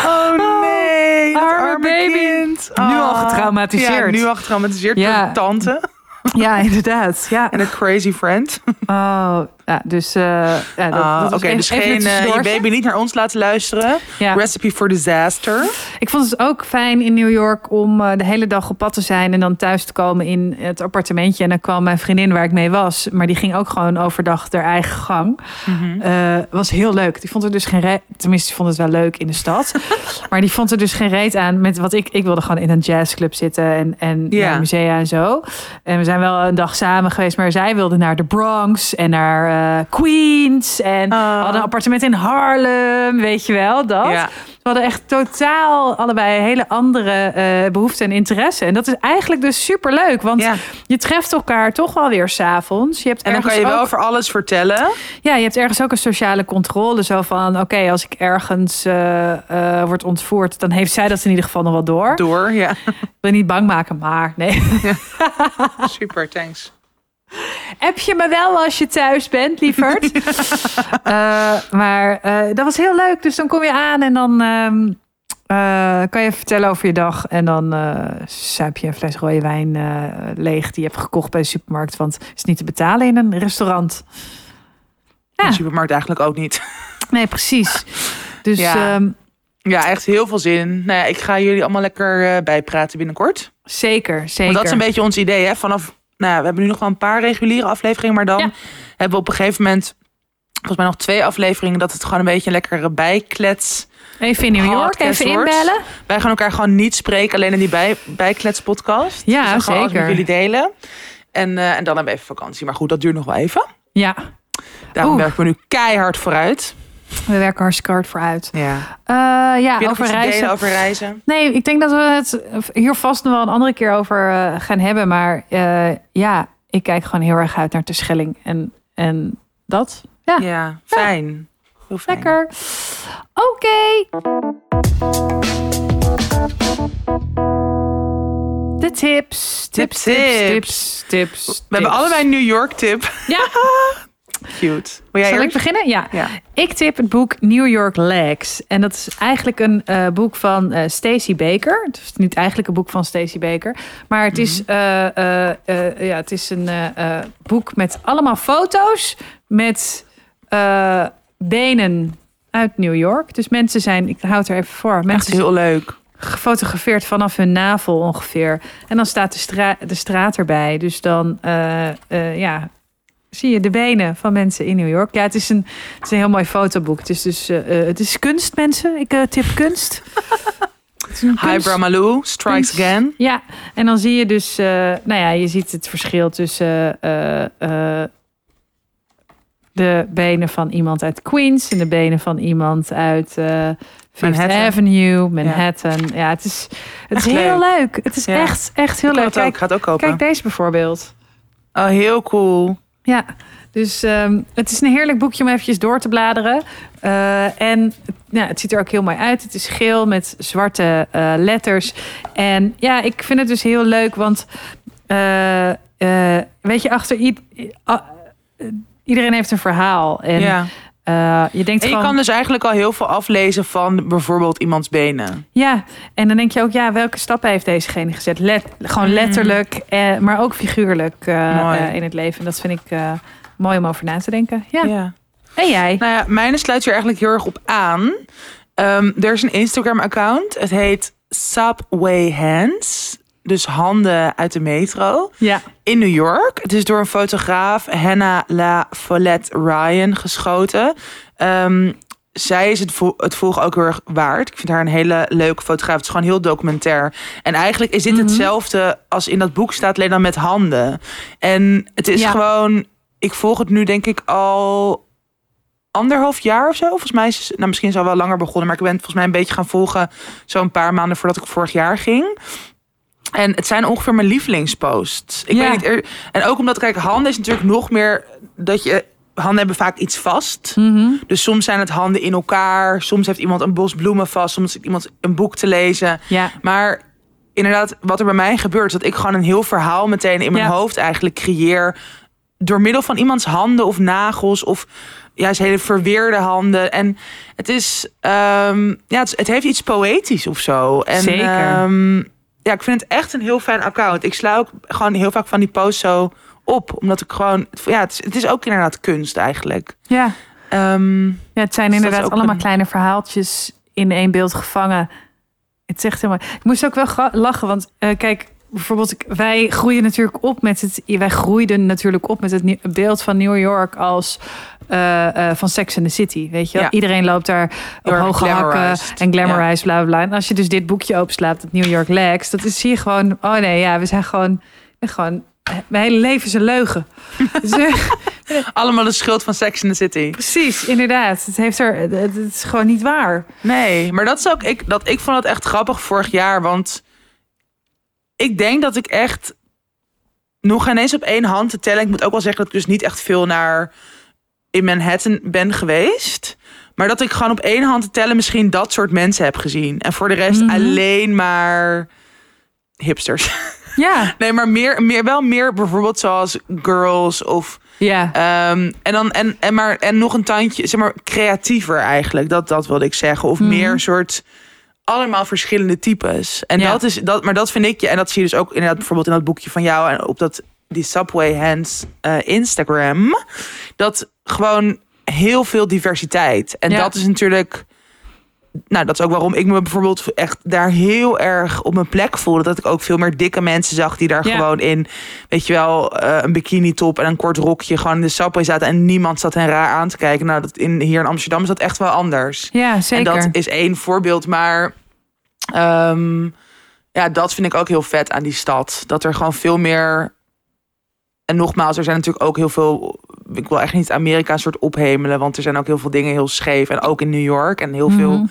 Oh nee, arme arme baby. kind. Nu al Ah. getraumatiseerd. Ja, nu al getraumatiseerd Ja. door tante Ja, inderdaad. Ja. en een crazy friend. Oh, ja dus uh, ja, dat, Ah, dat Oké, dus geen, een eh, je baby niet naar ons laten luisteren. Ja. Recipe for disaster. Ik vond het ook fijn in New York om eh, de hele dag op pad te zijn en dan thuis te komen in het appartementje. En dan kwam mijn vriendin waar ik mee was, maar die ging ook gewoon overdag haar eigen gang. Mhm. Eh, was heel leuk. Die vond er dus geen reet, tenminste, die vond het wel leuk in de stad, maar die vond er dus geen reet aan met wat ik. Ik wilde gewoon in een jazzclub zitten en, en naar musea en zo. En we zijn wel een dag samen geweest, maar zij wilde naar de Bronx en naar eh, Queens en Ah. hadden een appartement in Harlem, weet je wel dat. Ja. We hadden echt totaal allebei hele andere eh behoeften en interesse. En dat is eigenlijk dus super leuk. Want Ja. je treft elkaar toch wel weer s'avonds. Je hebt En dan kan je wel ook, over alles vertellen. Ja, je hebt ergens ook een sociale controle. Zo van, oké, als ik ergens eh, word ontvoerd... dan heeft zij dat in ieder geval nog wel door. Door, ja. Ik wil je niet bang maken, maar nee. Super, thanks. App je me wel als je thuis bent, lieverd. Eh, maar eh, dat was heel leuk. Dus dan kom je aan en dan ehm, eh, kan je vertellen over je dag. En dan zuip je een fles rode wijn leeg die je hebt gekocht bij de supermarkt. Want het is niet te betalen in een restaurant. Ja. De supermarkt eigenlijk ook niet. Nee, precies. Dus Ja. ehm, Ja, echt heel veel zin. Nou ja, ik ga jullie allemaal lekker bijpraten binnenkort. zeker, zeker. Want dat is een beetje ons idee, hè? Vanaf, nou ja, we hebben nu nog wel een paar reguliere afleveringen, maar dan Ja. hebben we op een gegeven moment, volgens mij nog twee afleveringen, dat het gewoon een beetje een lekkere bijklets. Even in New York, even wordt. inbellen. Wij gaan elkaar gewoon niet spreken, alleen in die bij, bijklets podcast. Ja, dus zeker. met jullie delen. En, eh, en dan hebben we even vakantie. Maar goed, dat duurt nog wel even. Ja, Daarom Oeh. werken we nu keihard vooruit. We werken hartstikke hard vooruit. Ja. Eh, ja, over reizen. over reizen? Nee, ik denk dat we het hier vast nog wel een andere keer over eh, gaan hebben. Maar eh, ja, ik kijk gewoon heel erg uit naar de Schelling. En, en dat. Ja, Ja, fijn. Fijn. lekker. Oké. De tips. Tips, tips, tips. tips, tips. We hebben allebei een New York tip. Ja, Cute. Wil jij zal ik beginnen? Ja. Ja. Ik tip het boek New York Legs. En dat is eigenlijk een eh, boek van eh Stacey Baker. Het is niet eigenlijk een boek van Stacey Baker. Maar het is, eh, eh, ja, het is een boek met allemaal foto's met benen uit New York. Dus mensen zijn, ik houd er even voor, Echt mensen heel leuk. gefotografeerd vanaf hun navel ongeveer. En dan staat de, stra de straat erbij. Dus dan ja, zie je de benen van mensen in New York. Ja, het is een, het is een heel mooi fotoboek. Het is dus eh, eh, het is kunst, mensen. Ik eh, tip kunst. Het is een kunst- Highbrow Malou, Strikes kunst. Again. Ja, en dan zie je dus, nou ja, je ziet het verschil tussen de benen van iemand uit Queens en de benen van iemand uit Fifth Manhattan. Avenue, Manhattan. Ja, het is, het is heel leuk. leuk. Het is Ja. echt, echt heel Ik leuk. ook, Kijk, ik ga het ook kopen. kijk deze bijvoorbeeld. Oh, heel cool. Ja, dus ehm, het is een heerlijk boekje om eventjes door te bladeren. Eh, en ja, het ziet er ook heel mooi uit. Het is geel met zwarte eh, letters. En ja, ik vind het dus heel leuk, want eh, weet je, achter iedereen heeft een verhaal. En ja. Eh, je denkt En je gewoon, kan dus eigenlijk al heel veel aflezen van bijvoorbeeld iemands benen. ja, en dan denk je ook, ja, welke stappen heeft dezegene gezet? Let, gewoon letterlijk, eh, maar ook figuurlijk eh, eh, in het leven. En dat vind ik mooi om over na te denken. Ja. Ja. En jij? Nou ja, mijne sluit hier eigenlijk heel erg op aan. Ehm, er is een Instagram-account. Het heet Subway Hands. Dus handen uit de metro. Ja. In New York. Het is door een fotograaf, Hannah La Follette Ryan, geschoten. Ehm, zij is het, vo- het volgen ook heel erg waard. Ik vind haar een hele leuke fotograaf. Het is gewoon heel documentair. En eigenlijk is dit Mhm. hetzelfde als in dat boek staat, alleen dan met handen. En het is Ja. gewoon... Ik volg het nu denk ik al anderhalf jaar of zo. Volgens mij is het, nou misschien is het al wel langer begonnen, maar ik ben het volgens mij een beetje gaan volgen zo'n paar maanden voordat ik vorig jaar ging. En het zijn ongeveer mijn lievelingsposts. Ik Ja. weet niet, er- en ook omdat, kijk, handen is natuurlijk nog meer dat je handen hebben vaak iets vast. Mhm. Dus soms zijn het handen in elkaar, soms heeft iemand een bos bloemen vast, soms heeft iemand een boek te lezen. Ja. Maar inderdaad, wat er bij mij gebeurt, is dat ik gewoon een heel verhaal meteen in mijn Ja. hoofd eigenlijk creëer. Door middel van iemands handen of nagels of juist hele verweerde handen. En het is, ehm, ja, het heeft iets poëtisch of zo. En, Zeker. ehm, ja, ik vind het echt een heel fijn account. Ik sla ook gewoon heel vaak van die posts zo op. Omdat ik gewoon, ja, het is, het is ook inderdaad kunst eigenlijk. Ja. Ehm, Ja, het zijn Dus inderdaad allemaal een- kleine verhaaltjes in één beeld gevangen. Het zegt helemaal. Ik moest ook wel lachen, want eh, kijk, bijvoorbeeld, wij groeien natuurlijk op met het. Wij groeiden natuurlijk op met het beeld van New York als eh, eh, van Sex and the City. Weet je? Ja. Iedereen loopt daar op hoge hakken en glamorized, bla bla bla. En als je dus dit boekje openslaat, het New York Legs, dat is hier gewoon. Oh nee, ja, we zijn gewoon, gewoon mijn hele leven is een leugen. Dus, eh, allemaal de schuld van Sex in the City. Precies, inderdaad. Het, heeft er, het, het is gewoon niet waar. Nee, maar dat is ook ik. Dat ik vond het echt grappig vorig jaar, want ik denk dat ik echt nog geen eens op één hand te tellen. Ik moet ook wel zeggen dat ik dus niet echt veel naar in Manhattan ben geweest. Maar dat ik gewoon op één hand te tellen misschien dat soort mensen heb gezien. En voor de rest Mhm. alleen maar hipsters. Ja, Nee, maar meer, meer, wel meer bijvoorbeeld zoals girls of ja. Ehm, en dan en, en maar en nog een tandje, zeg maar, creatiever eigenlijk. Dat, dat wilde ik zeggen. Of Mhm. meer soort allemaal verschillende types. En Ja. dat is dat, maar dat vind ik je. En dat zie je dus ook inderdaad bijvoorbeeld in dat boekje van jou en op dat die Subway Hands eh, Instagram. Dat gewoon heel veel diversiteit. En Ja. dat is natuurlijk. Nou, dat is ook waarom ik me bijvoorbeeld echt daar heel erg op mijn plek voelde. Dat ik ook veel meer dikke mensen zag die daar Ja. gewoon in, weet je wel, eh, een bikini top en een kort rokje gewoon in de subway zaten. En niemand zat hen raar aan te kijken. Nou, dat in, hier in Amsterdam is dat echt wel anders. ja, En zeker. dat is één voorbeeld, maar ehm, ja, dat vind ik ook heel vet aan die stad. Dat er gewoon veel meer. En nogmaals, er zijn natuurlijk ook heel veel. Ik wil echt niet Amerika een soort ophemelen, want er zijn ook heel veel dingen heel scheef. En ook in New York. En heel veel Mhm.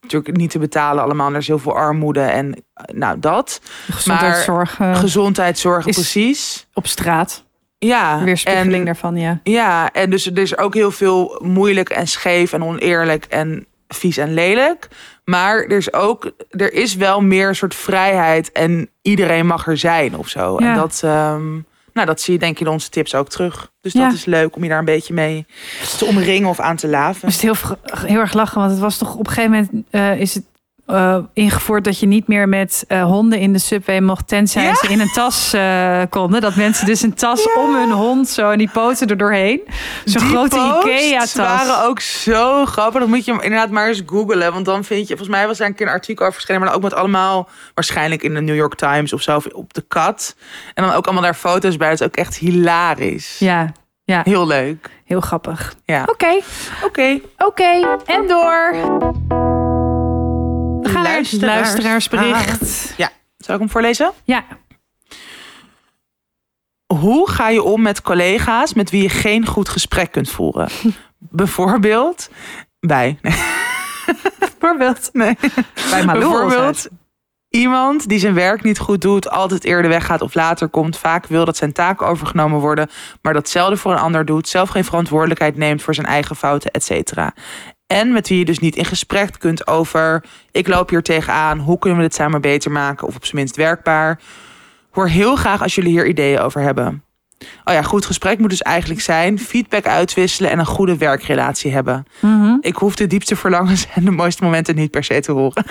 natuurlijk niet te betalen allemaal. Er is heel veel armoede en eh, nou dat. Gezondheidszorg eh, Gezondheidszorg, precies. op straat. Ja, Weerspiegeling en, daarvan, ja. ja, en dus er is ook heel veel moeilijk en scheef en oneerlijk en vies en lelijk. Maar er is ook, er is wel meer een soort vrijheid en iedereen mag er zijn of zo. Ja. En dat, ehm, nou, dat zie je denk ik in onze tips ook terug. Dus Ja. dat is leuk om je daar een beetje mee te omringen of aan te Ik laven. moest heel, heel erg lachen, want het was toch op een gegeven moment eh, is het eh, ingevoerd dat je niet meer met eh, honden in de subway mocht, tenzij Ja? ze in een tas eh, konden. Dat mensen dus een tas Ja. om hun hond zo en die poten er doorheen. Zo'n Die grote Ikea-tas. waren ook zo grappig. Dan moet je hem inderdaad maar eens googlen. Want dan vind je... Volgens mij was daar een keer een artikel over verschenen. Maar dan ook met allemaal... Waarschijnlijk in de New York Times of zo. Of op de kat. En dan ook allemaal daar foto's bij. Dat is ook echt hilarisch. Ja, ja, Heel leuk. heel grappig. Ja. Oké, Oké. oké, en door. We gaan naar het Luisteraars. luisteraarsbericht. Zal ik hem voorlezen? Ja, Hoe ga je om met collega's met wie je geen goed gesprek kunt voeren? Bijvoorbeeld bij... Nee. bijvoorbeeld. nee. Bij Malou Bijvoorbeeld iemand die zijn werk niet goed doet, altijd eerder weggaat of later komt, vaak wil dat zijn taken overgenomen worden, maar dat zelden voor een ander doet, zelf geen verantwoordelijkheid neemt voor zijn eigen fouten, et cetera. En met wie je dus niet in gesprek kunt over, ik loop hier tegenaan, hoe kunnen we dit samen beter maken of op zijn minst werkbaar. Hoor heel graag als jullie hier ideeën over hebben. Oh ja, goed gesprek moet dus eigenlijk zijn feedback uitwisselen en een goede werkrelatie hebben. Mhm. Ik hoef de diepste verlangens en de mooiste momenten niet per se te horen.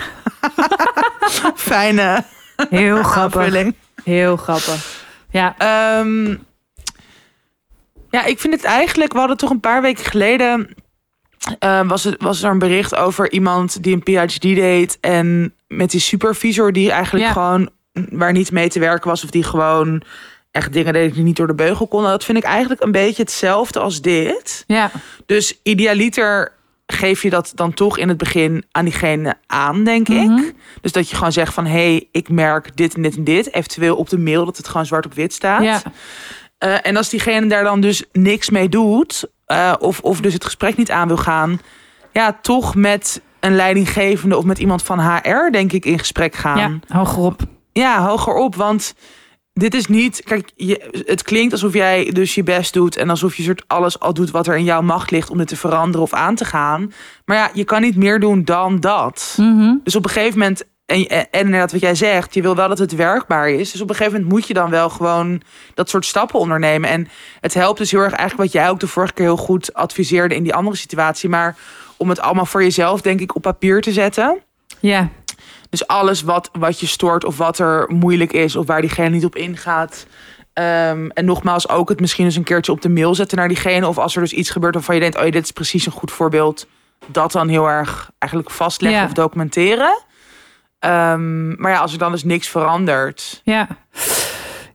Fijne Heel grappig. aanvulling. Heel grappig. Ja, Ehm, ja, ik vind het eigenlijk... We hadden toch een paar weken geleden... eh, was, het, was er een bericht over iemand die een PhD deed... en met die supervisor die eigenlijk Ja. gewoon... waar niet mee te werken was... of die gewoon echt dingen deed die niet door de beugel konden. Dat vind ik eigenlijk een beetje hetzelfde als dit. ja, Dus idealiter geef je dat dan toch in het begin aan diegene aan, denk Mhm. ik. Dus dat je gewoon zegt van... hé, hey, ik merk dit en dit en dit. Eventueel op de mail dat het gewoon zwart op wit staat. ja. Eh, en als diegene daar dan dus niks mee doet... eh, of, of dus het gesprek niet aan wil gaan... ja, toch met een leidinggevende of met iemand van HR, denk ik, in gesprek gaan. ja, hogerop. Ja, hoger op, want dit is niet... Kijk, je, het klinkt alsof jij dus je best doet... en alsof je soort alles al doet wat er in jouw macht ligt... om dit te veranderen of aan te gaan. Maar ja, je kan niet meer doen dan dat. Mhm. Dus op een gegeven moment... En, en inderdaad wat jij zegt, je wil wel dat het werkbaar is. Dus op een gegeven moment moet je dan wel gewoon dat soort stappen ondernemen. En het helpt dus heel erg eigenlijk wat jij ook de vorige keer heel goed adviseerde in die andere situatie. Maar om het allemaal voor jezelf, denk ik, op papier te zetten. Ja, Dus alles wat, wat je stoort of wat er moeilijk is of waar diegene niet op ingaat. Ehm, en nogmaals, ook het misschien eens een keertje op de mail zetten naar diegene. Of als er dus iets gebeurt waarvan je denkt, oh dit is precies een goed voorbeeld. Dat dan heel erg eigenlijk vastleggen Ja. of documenteren. Ehm, maar ja, als er dan dus niks verandert, Ja.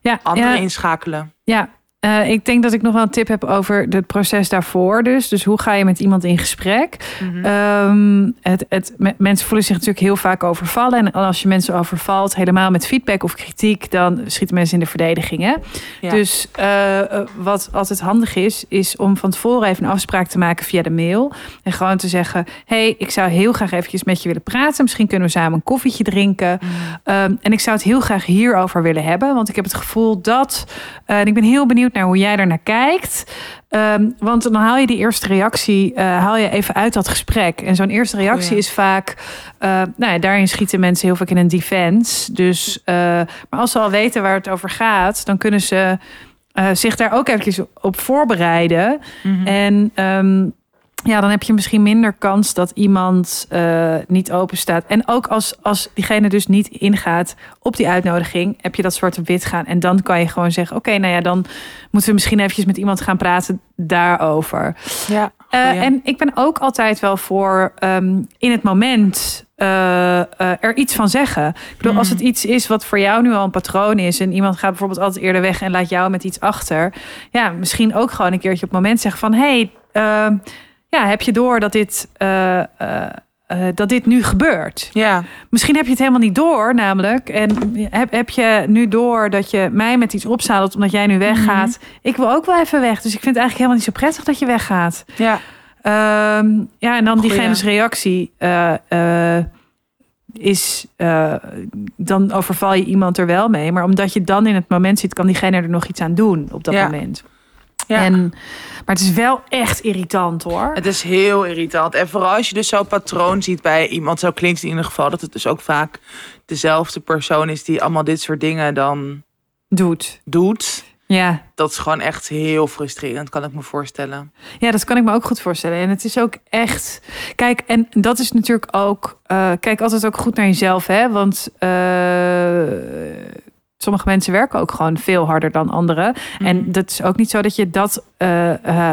Ja, anderen ja, inschakelen. ja. Eh, ik denk dat ik nog wel een tip heb over het proces daarvoor. Dus, dus hoe ga je met iemand in gesprek? Mhm. Ehm, het, het, me- mensen voelen zich natuurlijk heel vaak overvallen. En als je mensen overvalt, helemaal met feedback of kritiek, dan schieten mensen in de verdediging. Hè? Ja. Dus eh, eh, wat altijd handig is, is om van tevoren even een afspraak te maken via de mail. En gewoon te zeggen: hey, ik zou heel graag eventjes met je willen praten. Misschien kunnen we samen een koffietje drinken. Ehm, en ik zou het heel graag hierover willen hebben. Want ik heb het gevoel dat. en ik ben heel benieuwd naar hoe jij daarnaar kijkt. Ehm, want dan haal je die eerste reactie eh, haal je even uit dat gesprek. En zo'n eerste reactie Oh ja. is vaak. eh, nou ja, daarin schieten mensen heel vaak in een defense. Dus, eh, maar als ze al weten waar het over gaat, dan kunnen ze zich daar ook eventjes op voorbereiden. Mhm. En ehm, ja, dan heb je misschien minder kans dat iemand eh, niet open staat. En ook als, als diegene dus niet ingaat op die uitnodiging, heb je dat zwart op wit gaan. En dan kan je gewoon zeggen: Oké, nou ja, dan moeten we misschien eventjes met iemand gaan praten daarover. ja, Eh, en ik ben ook altijd wel voor ehm, in het moment eh, er iets van zeggen. Ik bedoel, als Mhm. het iets is wat voor jou nu al een patroon is... en iemand gaat bijvoorbeeld altijd eerder weg en laat jou met iets achter... ja, misschien ook gewoon een keertje op het moment zeggen van... hey, ehm, ja, heb je door dat dit, eh, eh, eh, dat dit nu gebeurt? ja, Misschien heb je het helemaal niet door, namelijk. En heb, heb je nu door dat je mij met iets opzadelt omdat jij nu weggaat? Ik wil ook wel even weg. Dus ik vind het eigenlijk helemaal niet zo prettig dat je weggaat. ja, Ehm, ja, en dan Goeie. diegene's reactie is... dan overval je iemand er wel mee. Maar omdat je dan in het moment zit... kan diegene er nog iets aan doen op dat Ja. moment. Ja. En, maar het is wel echt irritant, hoor. Het is heel irritant. En vooral als je dus zo'n patroon ziet bij iemand, zo klinkt het in ieder geval dat het dus ook vaak dezelfde persoon is die allemaal dit soort dingen dan Doet. doet. Ja. Dat is gewoon echt heel frustrerend, kan ik me voorstellen. Ja, dat kan ik me ook goed voorstellen. En het is ook echt. Kijk, en dat is natuurlijk ook. eh, kijk altijd ook goed naar jezelf, hè? Want eh, sommige mensen werken ook gewoon veel harder dan anderen. Mhm. En dat is ook niet zo dat je dat. eh,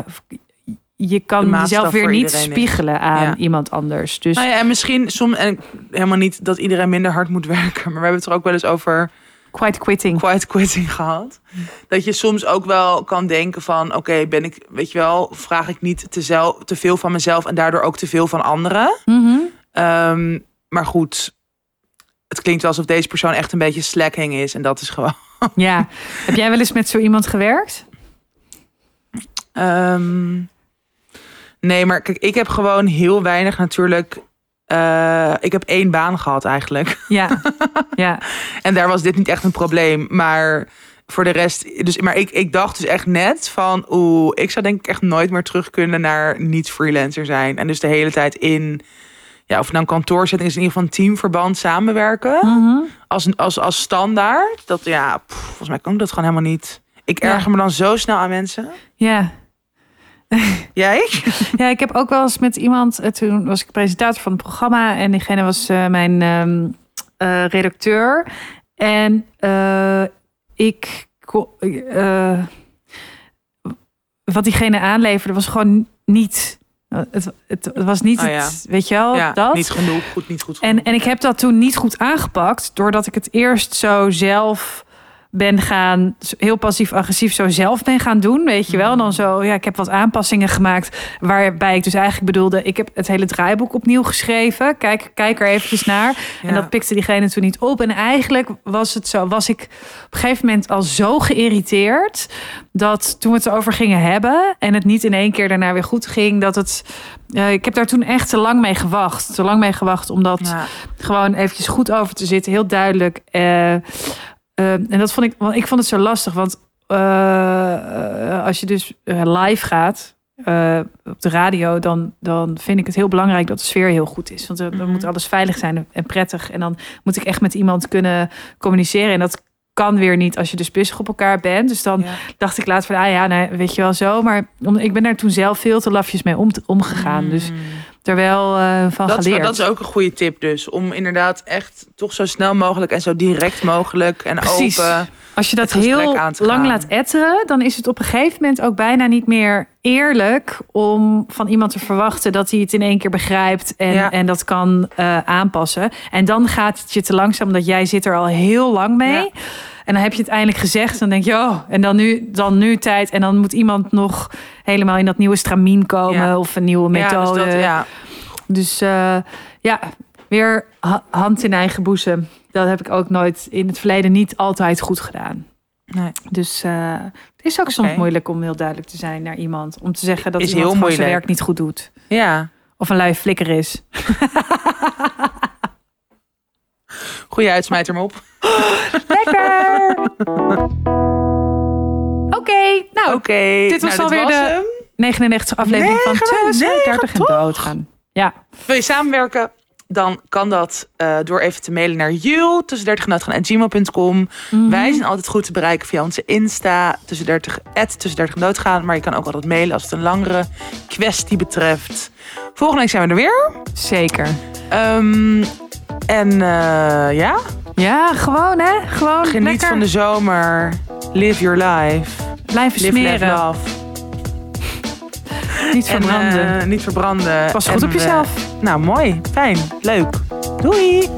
je kan jezelf weer niet is. spiegelen aan Ja. iemand anders. Dus Nou ja, en misschien soms, en helemaal niet dat iedereen minder hard moet werken, maar we hebben het er ook wel eens over quite quitting. quiet quitting gehad. Dat je soms ook wel kan denken van, oké, ben ik, weet je wel, vraag ik niet te, te veel van mezelf en daardoor ook te veel van anderen. Ehm, maar goed, het klinkt wel alsof deze persoon echt een beetje slacking is en dat is gewoon. Ja. Heb jij wel eens met zo iemand gewerkt? Ehm, nee, maar kijk, ik heb gewoon heel weinig natuurlijk. eh, ik heb één baan gehad eigenlijk. Ja. ja. En daar was dit niet echt een probleem. Maar voor de rest. Dus, maar ik, ik dacht dus echt net van. Oeh, ik zou denk ik echt nooit meer terug kunnen naar niet freelancer zijn. En dus de hele tijd in. Ja, of nou een kantoorzetting is, in ieder geval een teamverband samenwerken. Mhm. Als, als, als standaard. Dat ja, pff, volgens mij kan ik dat gewoon helemaal niet. Ik Ja. erger me dan zo snel aan mensen. Ja. Jij? Ja, ik heb ook wel eens met iemand. eh, Toen was ik presentator van het programma. En diegene was eh, mijn ehm, eh, redacteur. En ik. wat diegene aanleverde was gewoon niet. Eh, Het, het, was niet Oh ja. het. Weet je wel, ja, dat. niet genoeg. Goed, niet goed. En, genoeg. en ik heb dat toen niet goed aangepakt, doordat ik het eerst zo zelf ben gaan, heel passief-agressief zo zelf ben gaan doen, weet je wel. En dan zo, ja, ik heb wat aanpassingen gemaakt, waarbij ik dus eigenlijk bedoelde, ik heb het hele draaiboek opnieuw geschreven. Kijk, kijk er eventjes naar. En dat pikte diegene toen niet op. En eigenlijk was het zo, was ik op een gegeven moment al zo geïrriteerd dat toen we het erover gingen hebben en het niet in één keer daarna weer goed ging, dat het. eh, ik heb daar toen echt te lang mee gewacht. Te lang mee gewacht, omdat Ja. gewoon eventjes goed over te zitten, heel duidelijk. Eh, eh, en dat vond ik, want ik vond het zo lastig, want eh, eh, als je dus eh, live gaat. op de radio, dan, dan vind ik het heel belangrijk dat de sfeer heel goed is. Want dan, dan Mhm. moet alles veilig zijn en prettig. En dan moet ik echt met iemand kunnen communiceren. En dat kan weer niet als je dus busig op elkaar bent. Dus dan Ja. dacht ik later van, ah ja, nee, weet je wel zo. Maar om- ik ben daar toen zelf veel te lafjes mee om, omgegaan. Dus Mm. Er wel eh, van Dat, is- geleerd. dat is ook een goede tip dus. Om inderdaad echt toch zo snel mogelijk en zo direct mogelijk en Precies. open. Als je dat heel lang gaan. laat etteren, dan is het op een gegeven moment ook bijna niet meer eerlijk om van iemand te verwachten dat hij het in één keer begrijpt en, Ja. en dat kan eh, aanpassen. En dan gaat het je te langzaam, omdat jij zit er al heel lang mee. Ja. En dan heb je het eindelijk gezegd. Dan denk je, oh, en dan nu, dan nu tijd. En dan moet iemand nog helemaal in dat nieuwe stramien komen. Ja. Of een nieuwe Ja, dus methode. dat, ja. Dus eh, ja, weer ha- hand in eigen boezem. Dat heb ik ook nooit in het verleden niet altijd goed gedaan. Nee. Dus eh, het is ook soms moeilijk om heel duidelijk te zijn naar iemand. Om te zeggen dat Is iemand heel zijn werk niet goed doet. ja. Of een lui flikker is. Goeie uitsmijter hem op. Lekker! Oké, nou, dit was nou, alweer de- hem. 99 aflevering van 99, 32 en toch? doodgaan. Ja, Wil je samenwerken? Dan kan dat eh, door even te mailen naar you tussen 30 en gmail.com. Mhm. Wij zijn altijd goed te bereiken via onze Insta tussen 30 tussen 30 en doodgaan. Maar je kan ook altijd mailen als het een langere kwestie betreft. Volgende week zijn we er weer. zeker. Ehm, en eh, ja, Ja, gewoon hè. Gewoon geniet lekker van de zomer. Live your life. blijven Live, laugh, smeren. love. Eh, niet verbranden. Niet verbranden. Pas goed op eh, jezelf. nou, mooi. Fijn. Leuk. Doei.